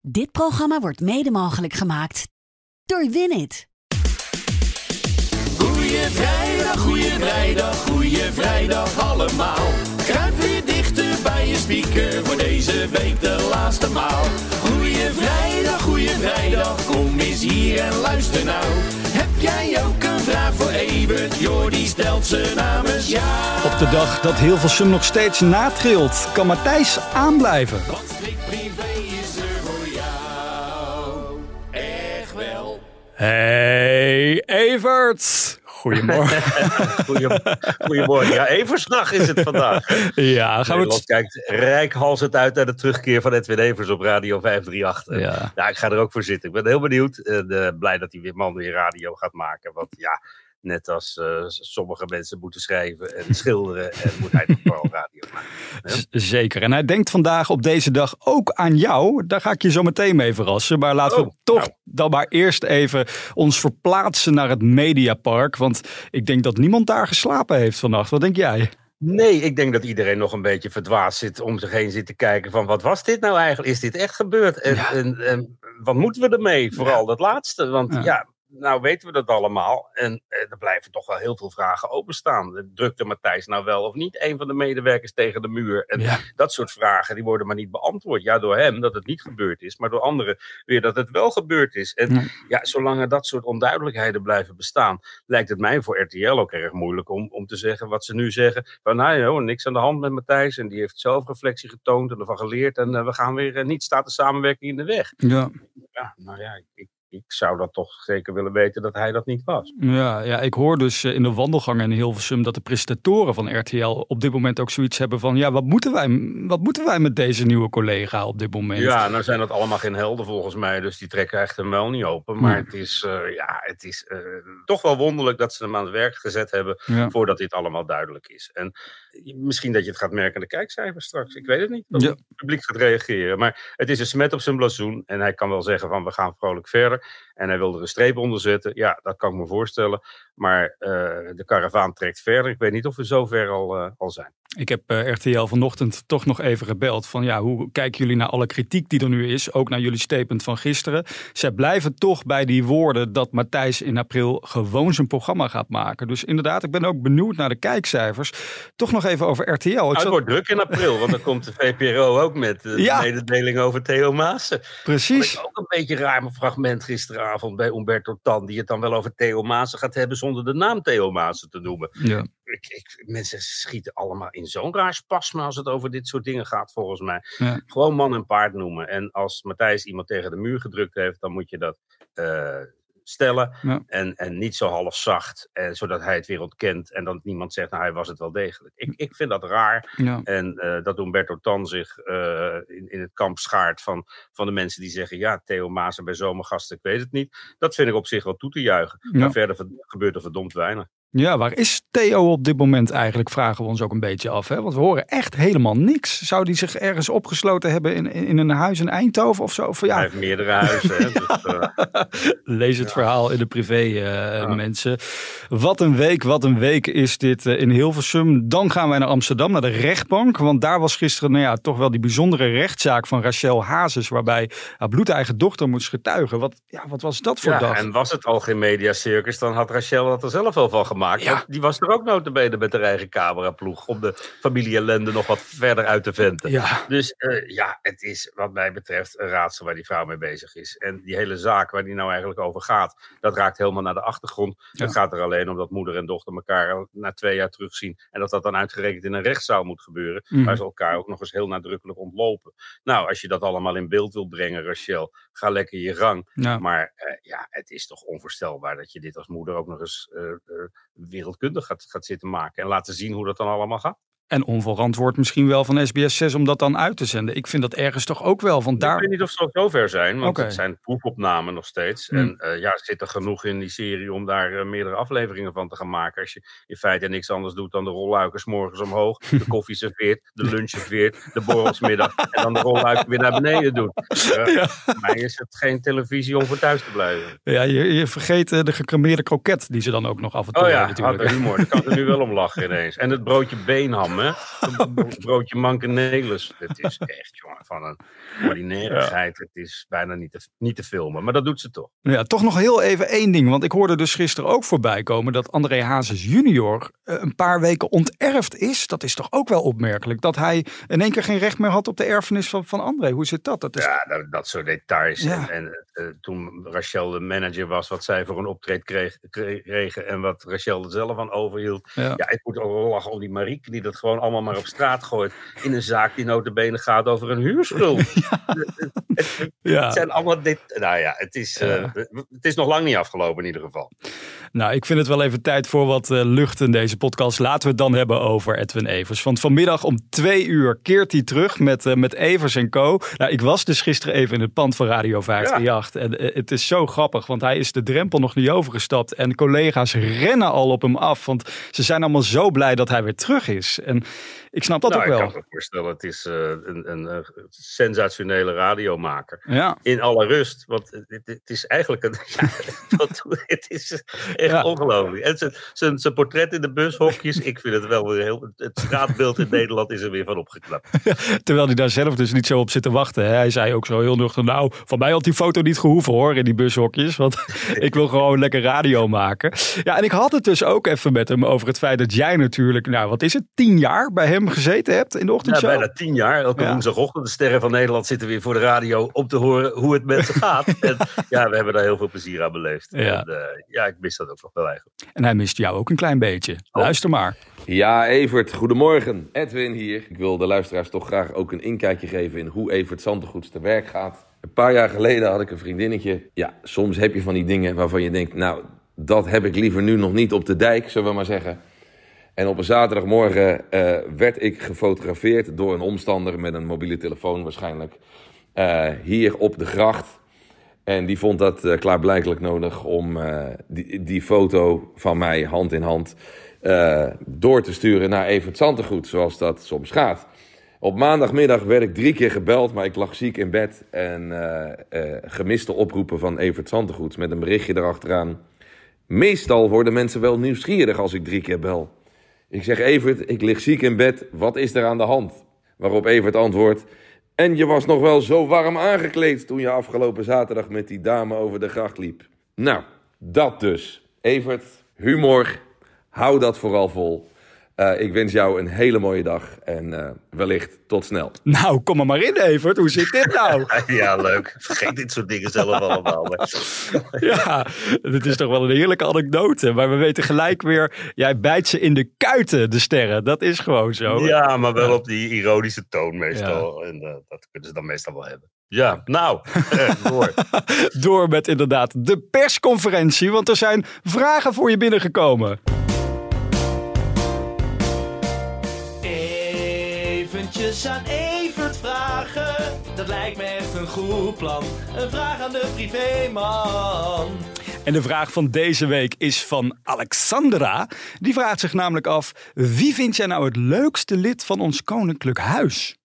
Dit programma wordt mede mogelijk gemaakt door Winit. Goeie vrijdag, goeie vrijdag, goeie vrijdag allemaal. Kruip weer dichter bij je speaker voor deze week de laatste maal. Goeie vrijdag, goeie vrijdag, kom eens hier en luister nou. Heb jij ook een vraag voor Evert? Jordi stelt ze namens jou. Op de dag dat Hilversum nog steeds natrilt, kan Matthijs aanblijven. Hey Evert! Goedemorgen. Goedemorgen. Ja, Eversdag is het vandaag. ja, gaan we het... kijkt rijkhalsend uit naar de terugkeer van Edwin Evers op Radio 538. En, Ja. ja, ik ga er ook voor zitten. Ik ben heel benieuwd. En eh, blij dat die weer man weer radio gaat maken. Want ja, net als eh, sommige mensen moeten schrijven en schilderen. En moet hij toch vooral radio maken. Zeker. En hij denkt vandaag op deze dag ook aan jou. Daar ga ik je zo meteen mee verrassen. Maar laten we Oh, toch nou. dan maar eerst even ons verplaatsen naar het Mediapark. Want ik denk dat niemand daar geslapen heeft vannacht. Wat denk jij? Nee, ik denk dat iedereen nog een beetje verdwaasd zit om zich heen zit te kijken van wat was dit nou eigenlijk? Is dit echt gebeurd? En, Ja. en, en wat moeten we ermee? Vooral dat laatste. Want Ja. ja. Nou weten we dat allemaal. En eh, er blijven toch wel heel veel vragen openstaan. Drukte Matthijs nou wel of niet een van de medewerkers tegen de muur? En Ja. dat soort vragen die worden maar niet beantwoord. Ja, door hem dat het niet gebeurd is, maar door anderen weer dat het wel gebeurd is. En Ja. ja, zolang er dat soort onduidelijkheden blijven bestaan, lijkt het mij voor RTL ook erg moeilijk om, om te zeggen wat ze nu zeggen. Van nou joh, niks aan de hand met Matthijs en die heeft zelfreflectie getoond en ervan geleerd en eh, we gaan weer, eh, niet staat de samenwerking in de weg. Ja. Ja, nou ja, ik, ik zou dat toch zeker willen weten dat hij dat niet was. Ja, ja, ik hoor dus eh, in de wandelgangen in Hilversum dat de presentatoren van RTL op dit moment ook zoiets hebben van ja, wat moeten wij, wat moeten wij met deze nieuwe collega op dit moment? Ja, nou zijn dat allemaal geen helden volgens mij, dus die trekken echt een muil niet open. Maar het is, eh, ja, het is eh, toch wel wonderlijk dat ze hem aan het werk gezet hebben Ja. voordat dit allemaal duidelijk is. En misschien dat je het gaat merken in de kijkcijfers straks. Ik weet het niet. Dat Ja. het publiek gaat reageren. Maar het is een smet op zijn blazoen. En hij kan wel zeggen van we gaan vrolijk verder. En hij wil er een streep onder zetten. Ja, dat kan ik me voorstellen. Maar eh, de karavaan trekt verder. Ik weet niet of we zover al, eh, al zijn. Ik heb eh, RTL vanochtend toch nog even gebeld van ja, hoe kijken jullie naar alle kritiek die er nu is? Ook naar jullie statement van gisteren. Zij blijven toch bij die woorden dat Matthijs in april gewoon zijn programma gaat maken. Dus inderdaad, ik ben ook benieuwd naar de kijkcijfers. Toch nog even over RTL. Ik Nou, het wordt druk in april. Want dan komt de VPRO ook met de Ja. mededeling over Theo Maassen. Precies. Vond ik ook een beetje een raar fragment gisteravond bij Umberto Tan. Die het dan wel over Theo Maassen gaat hebben zonder de naam Theo Maassen te noemen. Ja. Ik, ik, mensen schieten allemaal in zo'n raar spasme als het over dit soort dingen gaat, volgens mij. Ja. Gewoon man en paard noemen. En als Matthijs iemand tegen de muur gedrukt heeft, dan moet je dat eh, stellen. Ja. En, en niet zo half zacht, en, zodat hij het weer ontkent. En dan niemand zegt, nou hij was het wel degelijk. Ik, ik vind dat raar. Ja. En eh, dat Umberto Tan zich eh, in, in het kamp schaart van, van de mensen die zeggen: ja, Theo Maassen bij zomergasten, ik weet het niet. Dat vind ik op zich wel toe te juichen. Maar verder ver- gebeurt er verdomd weinig. Ja, waar is Theo op dit moment eigenlijk? Vragen we ons ook een beetje af. Hè? Want we horen echt helemaal niks. Zou die zich ergens opgesloten hebben in, in een huis in Eindhoven of zo? Of, Hij ja, heeft meerdere huizen. hè, dus, eh, Lees het verhaal in de privé, eh, mensen. Wat een week, wat een week is dit eh, in Hilversum. Dan gaan wij naar Amsterdam, naar de rechtbank. Want daar was gisteren nou ja, toch wel die bijzondere rechtszaak van Rachel Hazes... waarbij haar bloedeigen dochter moest getuigen. Wat, ja, wat was dat voor ja, dag? en was het al geen mediacircus, dan had Rachel dat er zelf wel van gemaakt. Ja. Die was er ook notabene met haar eigen cameraploeg. Om de familie ellende nog wat verder uit te venten. Ja, Dus eh, ja, het is wat mij betreft een raadsel waar die vrouw mee bezig is. En die hele zaak waar die nou eigenlijk over gaat, dat raakt helemaal naar de achtergrond. Ja. Het gaat er alleen om dat moeder en dochter elkaar na twee jaar terugzien. En dat dat dan uitgerekend in een rechtszaal moet gebeuren. Mhm. Waar ze elkaar ook nog eens heel nadrukkelijk ontlopen. Nou, als je dat allemaal in beeld wil brengen, Rachel, ga lekker je gang. ja. Maar eh, ja, het is toch onvoorstelbaar dat je dit als moeder ook nog eens eh, wereldkundig gaat, gaat zitten maken. En laten zien hoe dat dan allemaal gaat. En onverantwoord misschien wel van SBS 6 om dat dan uit te zenden. Ik vind dat ergens toch ook wel. Want Ik daar... weet niet of ze al zover zijn, want het zijn proefopnamen nog steeds. Hmm. En eh, ja, zit er genoeg in die serie om daar eh, meerdere afleveringen van te gaan maken. Als je in feite niks anders doet dan de rolluikers morgens omhoog, de koffie serveert, de lunch serveert, de borrelsmiddag en dan de rolluiken weer naar beneden doet. Eh, Ja. Voor mij is het geen televisie om voor thuis te blijven. Ja, je, je vergeet de gecremeerde kroket die ze dan ook nog af en toe Oh ja, natuurlijk. de humor. Daar kan ik er nu wel om lachen ineens. En het broodje beenham hè? Een broodje mankenelis. Het is echt, jongen, van een ordinairigheid. Het is bijna niet te, niet te filmen, maar dat doet ze toch. Ja, toch nog heel even één ding. Want ik hoorde dus gisteren ook voorbij komen dat André Hazes junior eh, een paar weken onterfd is. Dat is toch ook wel opmerkelijk. Dat hij in één keer geen recht meer had op de erfenis van, van André. Hoe zit dat? dat is... Ja, dat, dat soort details. Ja. En, en eh, toen Rachel de manager was, wat zij voor een optreed kreeg, kregen en wat Rachel er zelf aan overhield. Ja. Ja, ik moet ook wel lachen om die Marieke die dat gewoon allemaal maar op straat gooit. In een zaak die notabene gaat over een huurschuld. Het, het- Ja. het zijn allemaal dit. Nou ja, het is, eh, Ja. het is nog lang niet afgelopen in ieder geval. Nou, ik vind het wel even tijd voor wat eh, lucht in deze podcast. Laten we het dan hebben over Edwin Evers. Want vanmiddag om twee uur keert hij terug met, eh, met Evers en Co. Nou, ik was dus gisteren even in het pand van Radio 538. En eh, het is zo grappig, want hij is de drempel nog niet overgestapt. En collega's rennen al op hem af. Want ze zijn allemaal zo blij dat hij weer terug is. En ik snap dat nou, ook ik wel. kan me voorstellen, het is eh, een, een, sensationele radiomaker. Ja, in alle rust. Want het, het- is eigenlijk een. Ja, het is echt Ja. ongelooflijk. En zijn- zijn, zijn portret in de bushokjes. Ik vind het wel weer heel. Het straatbeeld in Nederland is er weer van opgeknapt. terwijl hij daar zelf dus niet zo op zit te wachten. hè. Hij zei ook zo heel nuchter, nou, van mij had die foto niet gehoeven hoor, in die bushokjes. Want ik wil gewoon lekker radio maken. Ja, en ik had het dus ook even met hem over het feit dat jij natuurlijk, nou wat is het, tien jaar bij hem gezeten hebt in de Ja, ochtendshow? bijna tien jaar. Elke Ja. woensdagochtend. De sterren van Nederland zitten weer voor de radio om te horen hoe het met ze gaat. en ja, we hebben daar heel veel plezier aan beleefd. Ja. En, eh, ja, ik mis dat ook nog wel eigenlijk. En hij mist jou ook een klein beetje. Oh. Luister maar. Ja, Evert, goedemorgen. Edwin hier. Ik wil de luisteraars toch graag ook een inkijkje geven in hoe Evert Zantegoeds te werk gaat. Een paar jaar geleden had ik een vriendinnetje. Ja, soms heb je van die dingen waarvan je denkt, nou, dat heb ik liever nu nog niet op de dijk, zullen we maar zeggen. En op een zaterdagmorgen eh, werd ik gefotografeerd door een omstander met een mobiele telefoon waarschijnlijk. eh, hier op de gracht. En die vond dat eh, klaarblijkelijk nodig om die, die foto van mij hand in hand door te sturen naar Evert Zantegoed, zoals dat soms gaat. Op maandagmiddag werd ik drie keer gebeld, maar ik lag ziek in bed. En gemiste oproepen van Evert Zantegoed met een berichtje erachteraan. Meestal worden mensen wel nieuwsgierig als ik drie keer bel. Ik zeg Evert, ik lig ziek in bed, wat is er aan de hand? Waarop Evert antwoordt, en je was nog wel zo warm aangekleed toen je afgelopen zaterdag met die dame over de gracht liep. Nou, dat dus. Evert, humor, hou dat vooral vol. Eh, ik wens jou een hele mooie dag en eh, wellicht tot snel. Nou, kom er maar in Evert. Hoe zit dit nou? Ja, leuk. Vergeet dit soort dingen zelf allemaal. Ja, dit is toch wel een heerlijke anekdote. Maar we weten gelijk weer, jij bijt ze in de kuiten, de sterren. Dat is gewoon zo. Ja, maar wel op die ironische toon meestal. En eh, dat kunnen ze dan meestal wel hebben. Ja, nou, door. Door met inderdaad de persconferentie, want er zijn vragen voor je binnengekomen. Eventjes aan Evert vragen, dat lijkt me echt een goed plan. Een vraag aan de privéman. En de vraag van deze week is van Alexandra. Die vraagt zich namelijk af: wie vind jij nou het leukste lid van ons koninklijk huis?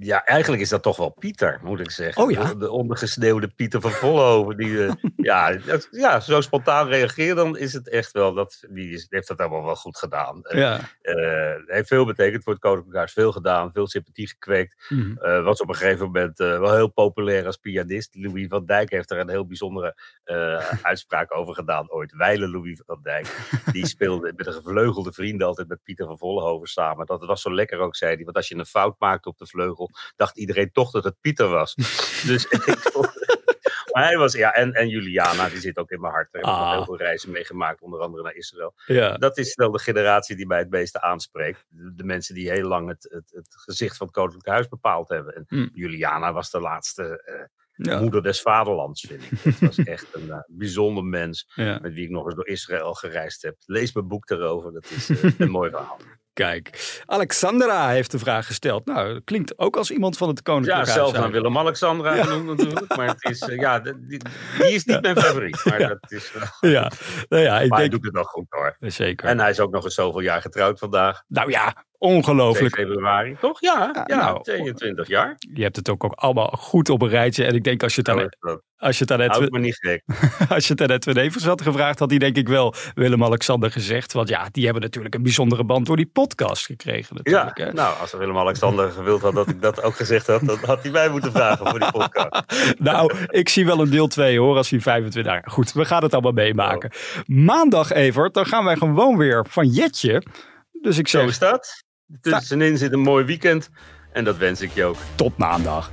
Ja, eigenlijk is dat toch wel Pieter, moet ik zeggen. Oh ja? De, de ondergesneeuwde Pieter van Vollenhoven. Die, eh, ja, dat- ja, zo spontaan reageert, dan is het echt wel, dat, die is, heeft dat allemaal wel goed gedaan. Eh, Ja. eh, heeft veel betekend voor het Koninklijk veel gedaan, veel sympathie gekweekt. Mhm. Was op een gegeven moment wel heel populair als pianist. Louis van Dijk heeft er een heel bijzondere uitspraak over gedaan ooit. Wijle Louis van Dijk. Die speelde met een gevleugelde vrienden altijd met Pieter van Vollenhoven samen. Dat was zo lekker ook, zei hij. Want als je een fout maakte op de vleugel, dacht iedereen toch dat het Pieter was. dus ik vond- Maar hij was, ja, en, en Juliana, die zit ook in mijn hart. Daar heb ik Ah. heel veel reizen meegemaakt, onder andere naar Israël. ja. Dat is wel de generatie die mij het meeste aanspreekt. De, de mensen die heel lang het, het, het gezicht van het Koninklijk Huis bepaald hebben. En Hmm. Juliana was de laatste eh, Ja. moeder des vaderlands, vind ik. Dat was echt een eh, bijzonder mens Ja. met wie ik nog eens door Israël gereisd heb. Lees mijn boek daarover, dat is eh, een mooi verhaal. Kijk, Alexandra heeft de vraag gesteld. Nou, klinkt ook als iemand van het Ja, koninklijk huis. zelfs naar. Willem-Alexandra genoemd natuurlijk. Maar het is, eh, ja, die, die is niet mijn favoriet. Maar, Ja. dat is, wel- Ja, nou ja, ik maar hij denk... doet het wel goed hoor. Zeker. En hij is ook nog eens zoveel jaar getrouwd vandaag. Nou ja, Ongelooflijk. 2 februari, toch? Ja, ja, nou, 22 jaar. Je hebt het ook, ook allemaal goed op een rijtje. En ik denk als je het aan, als je het aan houdt Edwin, me niet gek. als je het aan Edwin Evers had gevraagd, had hij denk ik wel Willem-Alexander gezegd. Want ja, die hebben natuurlijk een bijzondere band door die podcast gekregen Ja, natuurlijk. hè. nou, als Willem-Alexander gewild had dat ik dat ook gezegd had, dan had hij mij moeten vragen voor die podcast. Nou, ik zie wel een deel 2 hoor, als hij 25 jaar. Goed, we gaan het allemaal meemaken. Maandag, Evert, dan gaan wij gewoon weer van Jetje. Dus ik Zo zeg is dat. Tussenin zit een mooi weekend en dat wens ik je ook. tot maandag.